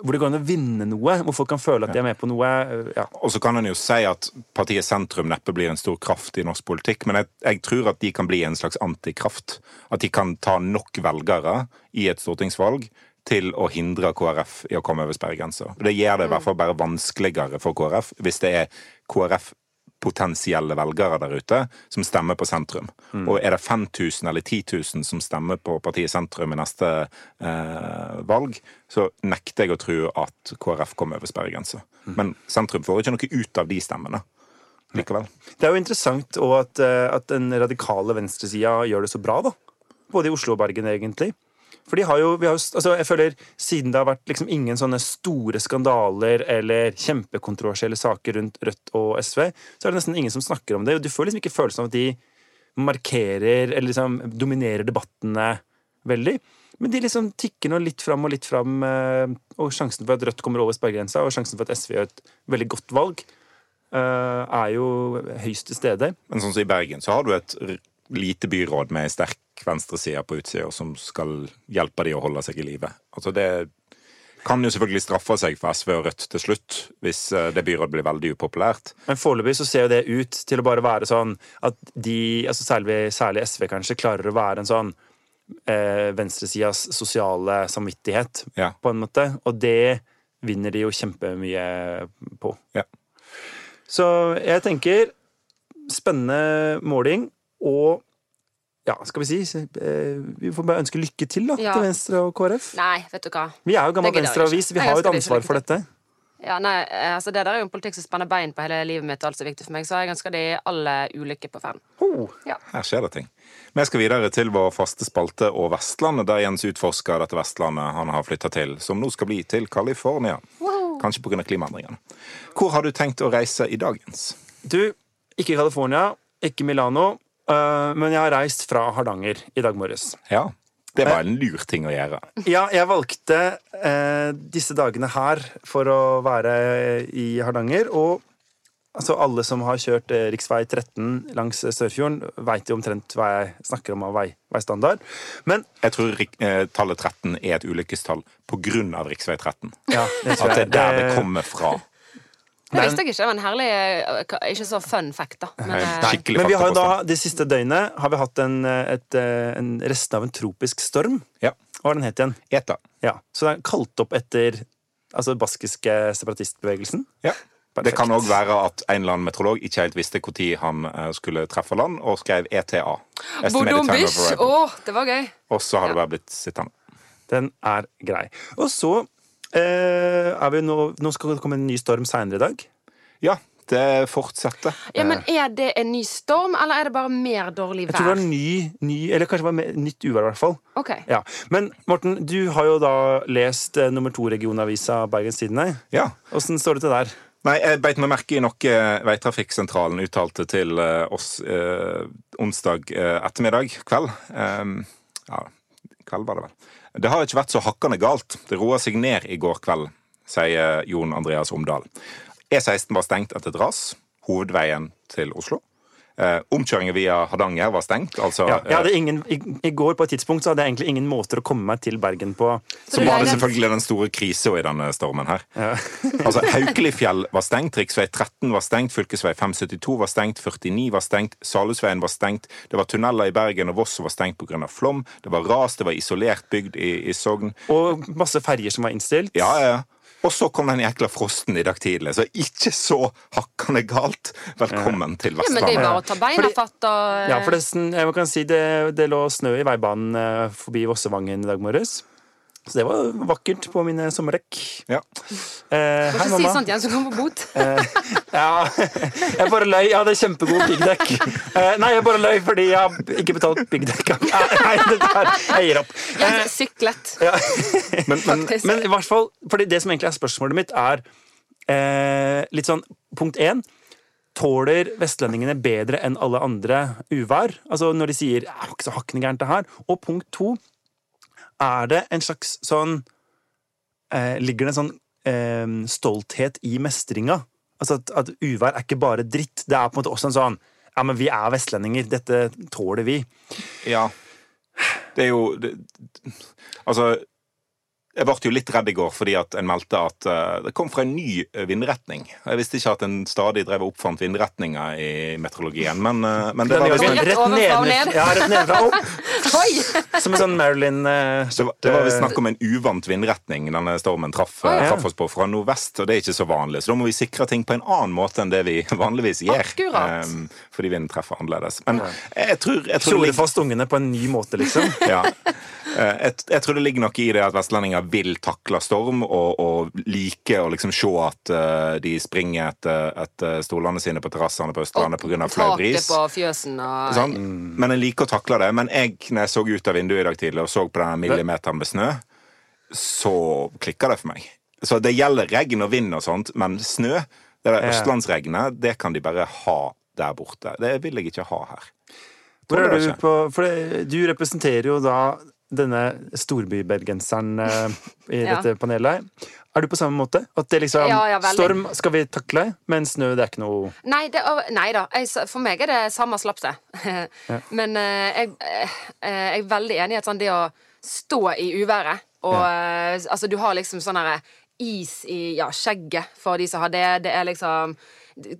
hvor det går an å vinne noe, hvor folk kan føle at de er med på noe. eh, Ja. Og så kan en jo si at partiet Sentrum neppe blir en stor kraft i norsk politikk, men jeg, jeg tror at de kan bli en slags antikraft. At de kan ta nok velgere i et stortingsvalg til å hindre KrF i å komme over sperregrensa. Det gjør det i hvert fall bare vanskeligere for KrF hvis det er KrF potensielle velgere der ute som stemmer på sentrum. Og er det 5000 eller 10 000 som stemmer på partiet Sentrum i neste eh, valg, så nekter jeg å tro at KrF kommer over sperregrensa. Men sentrum får ikke noe ut av de stemmene likevel. Det er jo interessant at, eh, at den radikale venstresida gjør det så bra, da. Både i Oslo og Bergen, egentlig. For de har jo, har, jo- altså jeg føler Siden det har vært liksom ingen sånne store skandaler eller kjempekontroversielle saker rundt Rødt og SV, så er det nesten ingen som snakker om det. Og du får liksom ikke følelsen av at de markerer eller liksom dominerer debattene veldig. Men de liksom tikker nå litt fram og litt fram, eh, og sjansen for at Rødt kommer over sperregrensa, og sjansen for at SV gjør et veldig godt valg, eh, er jo høyst til stede. Men sånn som i Bergen så har du et lite byråd med en sterk venstreside på utsida som skal hjelpe de å holde seg i live. Altså det kan jo selvfølgelig straffe seg for SV og Rødt til slutt, hvis eh, det byrådet blir veldig upopulært. Men foreløpig så ser jo det ut til å bare være sånn at de, altså særlig, særlig SV kanskje, klarer å være en sånn eh, venstresidas sosiale samvittighet, Ja. på en måte. Og det vinner de jo kjempemye på. Ja. Så jeg tenker spennende måling, og ja, skal vi si eh, Vi får bare ønske lykke til da, Ja. til Venstre og KrF. Nei, vet du hva. Vi er jo gammel Venstre-avis, vi har jo et ansvar for dette. Ja, nei, eh, altså Det der er jo en politikk som spenner bein på hele livet mitt, og alt som er viktig for meg, så jeg ønsker de alle ulykke på ferden. Oh. Her skjer det ting. Vi skal videre til vår faste spalte og Vestlandet, der Jens utforsker dette Vestlandet han har flytta til, som nå skal bli til California. Kanskje pga. klimaendringene. Hvor har du tenkt å reise i dag, Jens? Du, ikke California, ikke Milano, men jeg har reist fra Hardanger i dag morges. Ja, det var en lur ting å gjøre. Ja, jeg valgte eh, disse dagene her for å være i Hardanger, og altså, alle som har kjørt eh, riksvei 13 langs Sørfjorden, veit jo omtrent hva jeg snakker om av vei, veistandard. Men Jeg tror eh, tallet 13 er et ulykkestall på grunn av rv. 13. ja, At det er der det Eh, kommer fra. Det visste jeg ikke. Det var en herlig eh, Ikke så fun fact, da. Men eh, Men vi har jo da, det siste døgnet har vi hatt en, eh, et, en resten av en tropisk storm. Ja. Hva var den het igjen? Eta. Ja, Så den er kalt opp etter altså baskiske separatistbevegelsen. Ja. Det kan òg være at en eller annen meteorolog ikke helt visste når han skulle treffe land, og skrev ETA. Bodombish! Å, arrival. det var gøy. Og så har det bare blitt sittende. Den er grei. Og så eh, er vi nå Nå skal det komme en ny storm seinere i dag. Ja, det fortsetter. Ja, men Er det en ny storm, eller er det bare mer dårlig vær? Jeg tror det var ny, ny Eller kanskje det var nytt uvær, i hvert fall. Ok. Ja. Men Morten, du har jo da lest eh, nummer to-regionavisa Bergens Tidende. Ja. Åssen står det til der? Nei, jeg beit meg merke i noe Veitrafikksentralen uttalte til eh, oss eh, onsdag eh, ettermiddag, kveld. Ehm, ja, kveld var det vel. Det har ikke vært så hakkende galt. Det roa seg ned i går kveld, sier Jon Andreas Omdal. E16 var stengt etter et ras. Hovedveien til Oslo. Eh, omkjøringen via Hardanger var stengt. Altså, Ja, jeg eh, hadde ingen, i, I går på et tidspunkt så hadde jeg egentlig ingen måter å komme meg til Bergen på. Så var det selvfølgelig den store krisa i denne stormen her. [LAUGHS] altså, Haukelifjell var stengt, rv. 13 var stengt, fv. 572 var stengt, 49 var stengt, Salhusveien var stengt. Det var tunneler i Bergen og Voss som var stengt pga. flom. Det var ras, det var isolert bygd i, i Sogn. Og masse ferjer som var innstilt. Ja, ja, ja. Og så kom den jækla frosten i dag tidlig, så ikke så hakkende galt. Velkommen til Ja, men det er bare å ta beina fatt og Ja, for det, er sånn- jeg kan si det, det lå snø i veibanen eh, forbi Vossevangen i dag morges. Så det var vakkert på mine sommerdekk. Ja. Eh, hei, ikke si mamma. sånt igjen, så kommer på bot. Ja, jeg bare løy. Jeg hadde kjempegod piggdekk. Eh, nei, jeg bare løy fordi jeg har ikke betalt piggdekk. Nei, nei, det der, jeg gir opp. Eh, Jens syklet. ja. Men, men Men i hvert fall, fordi det som egentlig er spørsmålet mitt, er eh, litt sånn Punkt én. Tåler vestlendingene bedre enn alle andre uvær? Altså når de sier «Ja, det var ikke så hakkende gærent det her. Og punkt to. Er det en slags sånn eh, Ligger det en sånn eh, stolthet i mestringa? Altså at, at uvær er ikke bare dritt. Det er på en måte også en sånn Ja, men vi er vestlendinger. Dette tåler vi. Ja. Det er jo det, Altså jeg ble jo litt redd i går fordi at en meldte at eh, det kom fra en ny eh, vindretning. Jeg visste ikke at en stadig drev og oppfant vindretninger i meteorologien, men, eh, men det var visst en, Rett ovenfra og neden- ned. Ja, rett nedenfra opp. [LAUGHS] Oi! Som en sånn Marilyn uh, det var, det var visst snakk om en uvant vindretning denne stormen traff, oh, ja. traff oss på fra nordvest, og det er ikke så vanlig. Så da må vi sikre ting på en annen måte enn det vi [LAUGHS] vanligvis gjør. Ehm, fordi vinden treffer annerledes. Men jeg tror, jeg tror Kjole fast ungene på en ny måte, liksom. [LAUGHS] ja. Eh, Jeg, jeg tror det ligger noe i det at vestlendinger vil takle storm og, og like å liksom se at uh, de springer etter, etter stolene sine på terrassene på Østlandet pga. flau bris. på fjøsen og Sånn? Men jeg liker å takle det. Men jeg, når jeg så ut av vinduet i dag tidlig og så på den millimeteren med snø, så klikka det for meg. Så det gjelder regn og vind og sånt, men snø, det der østlandsregnet, det kan de bare ha der borte. Det vil jeg ikke ha her. Hvor er du på For det, du representerer jo da denne storbybergenseren eh, i [LAUGHS] Ja. dette panelet. Er du på samme måte? At det liksom Ja, ja. Storm skal vi takle, men snø det er ikke noe Nei, det, nei da. Jeg, for meg er det samme slapset. [LAUGHS] Men eh, jeg, eh, jeg er veldig enig i at sånn det å stå i uværet og Altså, du har liksom sånn herre is i ja, skjegget for de som har det. Det er liksom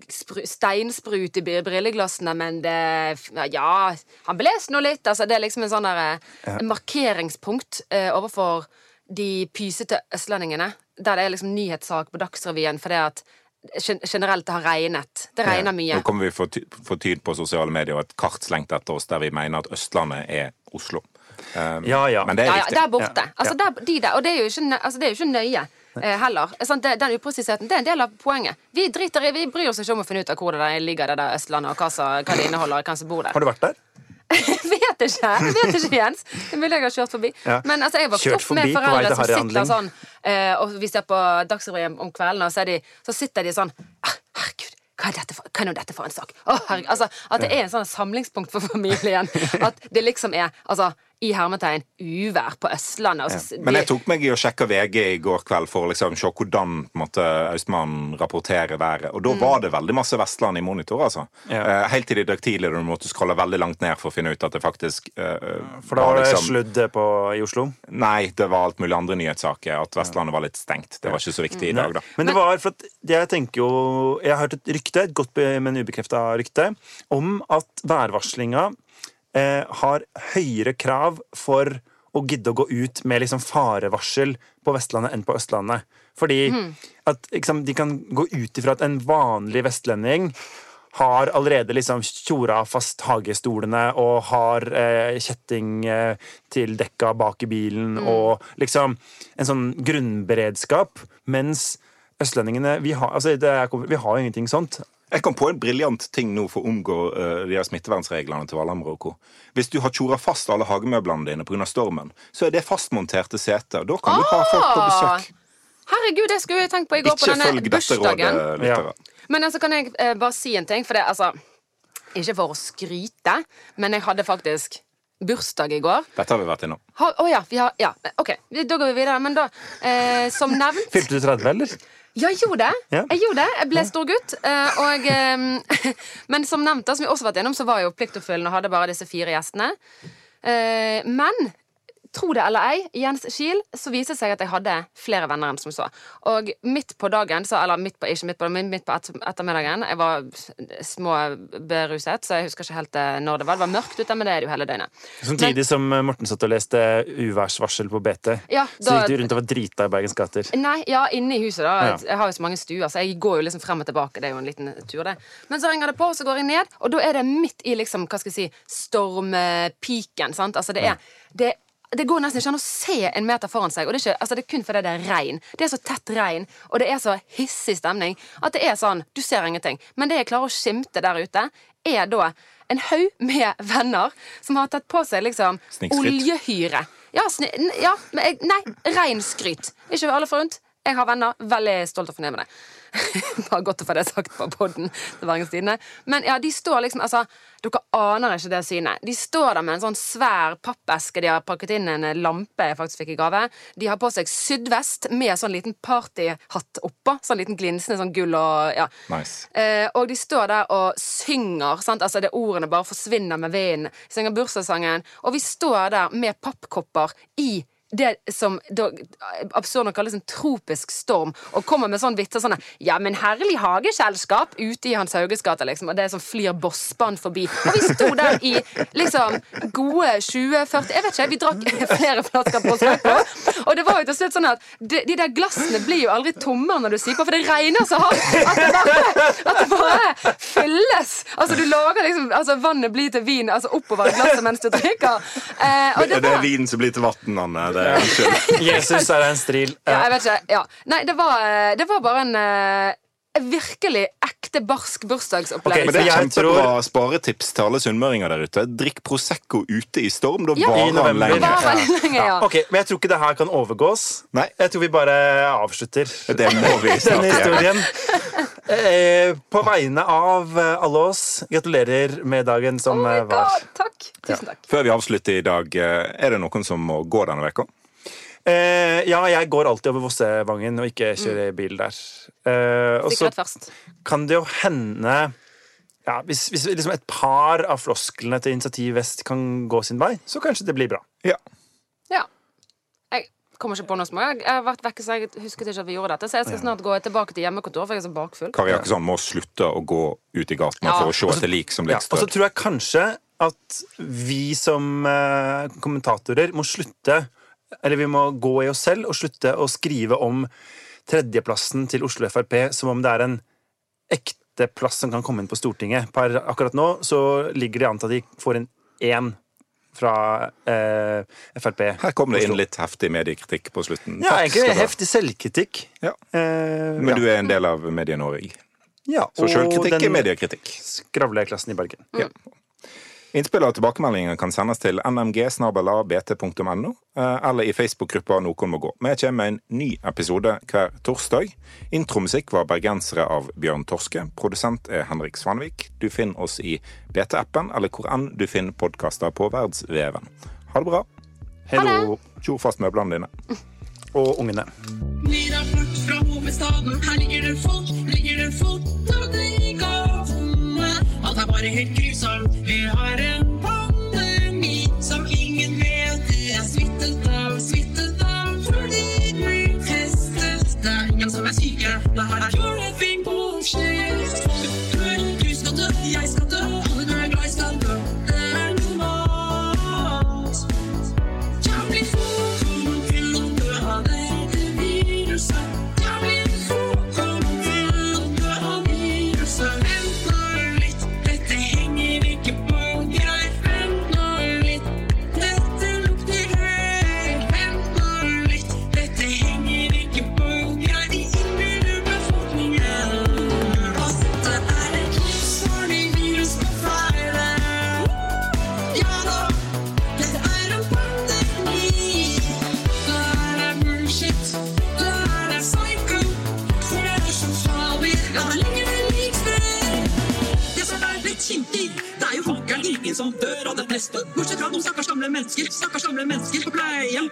steinsprut i brilleglassene, men det Ja, han blåser nå litt. Altså, det er liksom en sånn der, ja. markeringspunkt eh, overfor de pysete østlendingene. Der det er liksom nyhetssak på Dagsrevyen fordi at generelt det har regnet. Det regner mye. Nå kommer vi få ty- få tyd på sosiale medier og et kart slengt etter oss der vi mener at Østlandet er Oslo. Um, Ja, ja. Men det er Ja, ja, der borte. Ja, Altså, der, de der, og det er jo ikke, altså, det er jo ikke nøye eh, heller. Sånn, det, den upresisheten det er en del av poenget. Vi driter i, vi bryr oss ikke om å finne ut av hvor det ligger, det der Østlandet, og hva, hva det inneholder, og hvem som bor der. Har du vært der? Jeg [LAUGHS] vet ikke, jeg vet ikke, Jens. Det er mulig jeg har kjørt forbi. Ja. Men altså, jeg vokste opp med foreldre som sitter sånn, eh, og vi ser på Dagsrevyen om kvelden, og så, de, så sitter de sånn «Ah, Herregud, hva er, dette for, hva er noe dette for en sak? Å, herregud. Altså, at det er en sånn samlingspunkt for familien. At det liksom er altså, i hermetegn uvær på Østlandet. Så, Men jeg tok meg i å sjekke VG i går kveld for å liksom se hvordan på måte, Austmannen rapporterer været. Og da var det veldig masse Vestland i monitor, altså. Ja. Eh, helt til i dag tidlig da du måtte skrolle veldig langt ned for å finne ut at det faktisk eh, For da var det liksom- sludd på, i Oslo. Nei, det var alt mulig andre nyhetssaker. At Vestlandet var litt stengt. Det var ikke så viktig i dag, da. Men det var for at jeg tenker jo Jeg har hørt et rykte, et godt, men ubekrefta rykte, om at værvarslinga eh, har høyere krav for å gidde å gå ut med liksom farevarsel på Vestlandet enn på Østlandet. Fordi at liksom, de kan gå ut ifra at en vanlig vestlending har allerede liksom tjora fast hagestolene og har eh, kjetting eh, til dekka bak i bilen og liksom en sånn grunnberedskap. Mens østlendingene Vi har, altså, det er, vi har jo ingenting sånt. Jeg kom på en briljant ting nå for å omgå uh, de her smittevernreglene til Valhammer og co. Hvis du har tjora fast alle hagemøblene dine pga. stormen, så er det fastmonterte seter. Da kan du ha folk på besøk. Herregud, det skulle jeg tenkt på i går på Ikke denne følg dette bursdagen. rådet, lyttere. Men altså, kan jeg uh, bare si en ting? For det, altså Ikke for å skryte, men jeg hadde faktisk bursdag i går. Dette har vi vært innom. Å ja, vi har, ja, OK, da går vi videre. Men da, uh, som nevnt Fylte du 30, eller? Ja, jeg gjorde det. Jeg gjorde det. Jeg ble stor gutt. eh, Og, eh, [LAUGHS] men som nevnt, som vi også har vært gjennom, så var jeg jo pliktoppfyllende og hadde bare disse fire gjestene. Eh, Men tro det eller ei, Jens Kiel, så viser det seg at jeg hadde flere venner enn som så. Og midt på dagen, så, eller midt på, ikke midt på, midt på ettermiddagen Jeg var små beruset, så jeg husker ikke helt eh, når det var. Det var mørkt ute, men det er det jo hele døgnet. Samtidig som eh, Morten satt og leste uværsvarsel på BT. Ja, Så gikk du rundt og var drita i Bergens gater. Nei, ja, inne i huset, da. Ja. Jeg har jo så mange stuer, så jeg går jo liksom frem og tilbake. Det er jo en liten tur, det. Men så ringer det på, så går jeg ned, og da er det midt i liksom, hva skal jeg si, stormpiken. sant? Altså, det er det, det går nesten ikke an å se en meter foran seg, og det er, ikke, altså, det er kun fordi det er regn. Det er så tett regn, og det er så hissig stemning at det er sånn, du ser ingenting. Men det jeg klarer å skimte der ute, er da en haug med [LAUGHS] venner som har tatt på seg liksom oljehyre. Ja, sni, ja nei, reinskryt. Ikke alle forunt. Jeg har venner. Veldig stolt og fornøyd med det. [LAUGHS] Bare godt å få det sagt på podden til Bergens Tidende. Men ja, de står liksom Altså, dere aner ikke det synet. De står der med en sånn svær pappeske de har pakket inn en lampe jeg faktisk fikk i gave. De har på seg sydvest med sånn liten partyhatt oppå. Sånn liten glinsende sånn gull og ja. Nice. Eh, og de står der og synger. Sant? Altså det Ordene bare forsvinner med vinden. De synger bursdagssangen. Og vi står der med pappkopper i det som da, absurd nok kalles en tropisk storm, og kommer med sånn vitser sånn Ja, men herlig hageselskap ute i Hans Hauges gate, liksom, og det som flyr bossband forbi. Og vi sto der i liksom gode 20-40 Jeg vet ikke, vi drakk [LAUGHS] flere flasker Prosecco, og det var jo til slutt sånn at de, de der glassene blir jo aldri tommere når du siper, for det regner så hardt at det bare, at det bare fylles. Altså, du lager liksom Altså, vannet blir til vin altså oppover glasset mens du drikker. Eh, og Det, det er vinen som blir til vann, Anne. Det unnskyld. [LAUGHS] Jesus er en stril. Ja, jeg vet ikke. Ja. Nei, det var, det var bare en eh, virkelig ekte barsk Men bursdagsopplevelse. det er kjempebra kjempebra sparetips til alle sunnmøringer der ute. Drikk Prosecco ute i storm. Da Ja. Varer den lenge. Var lenge, ja. Ok, Men jeg tror ikke det her kan overgås. Nei. Jeg tror vi bare avslutter Det må vi denne historien. [LAUGHS] Eh, på vegne av eh, alle oss, gratulerer med dagen Oh som my eh, var. God, takk. Tusen takk. Før vi avslutter i dag, er det noen som må gå denne veka? Eh, ja, jeg går alltid over Vossevangen og ikke kjører bil der. Eh, og så kan det jo hende ja, Hvis, hvis liksom et par av flosklene til Initiativ Vest kan gå sin vei, så kanskje det blir bra. Ja. Ja. Kommer ikke på noe som Jeg har vært vekke, så jeg husket ikke at vi gjorde dette. Så jeg skal snart gå tilbake til hjemmekontoret, for jeg er så bakfull. Kari Jakkesson må slutte å gå ut i gatene Ja. for å se etter lik som Ja, ligger og så strødd. tror jeg kanskje at vi som eh, kommentatorer må slutte Eller vi må gå i oss selv og slutte å skrive om tredjeplassen til Oslo Frp som om det er en ekte plass som kan komme inn på Stortinget. Per akkurat nå så ligger det an til at de får en én fra eh, Frp. Her kom det inn litt heftig mediekritikk på slutten. Ja, Takk egentlig heftig selvkritikk. Ja. Eh, Men du er en del av Medie-Norge. ja, Så sjølkritikk er mediekritikk. Skravleklassen i Bergen. Ja. Innspill og tilbakemeldinger kan sendes til nmg.bt.no, eh, eller i Facebook-gruppa Noen må gå. Vi kommer med en ny episode hver torsdag. Intromusikk var bergensere av Bjørn Torske. Produsent er Henrik Svanvik. Du finner oss i BT-appen, eller hvor enn du finner podkaster på verdensveven. Ha det bra. Hello. Tjo fast møblene dine. [LAUGHS] Og ungene. Ny rapport fra hovedstaden. Her ligger det folk, ligger det folk. Alt er bare helt grusomt. Vi har som dør av det neste. Bortsett fra noen stakkars gamle mennesker. Stakkars gamle mennesker på pleie.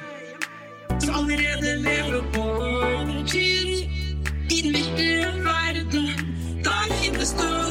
Som allerede lever på overtid. I den virkelige verden, der finnes det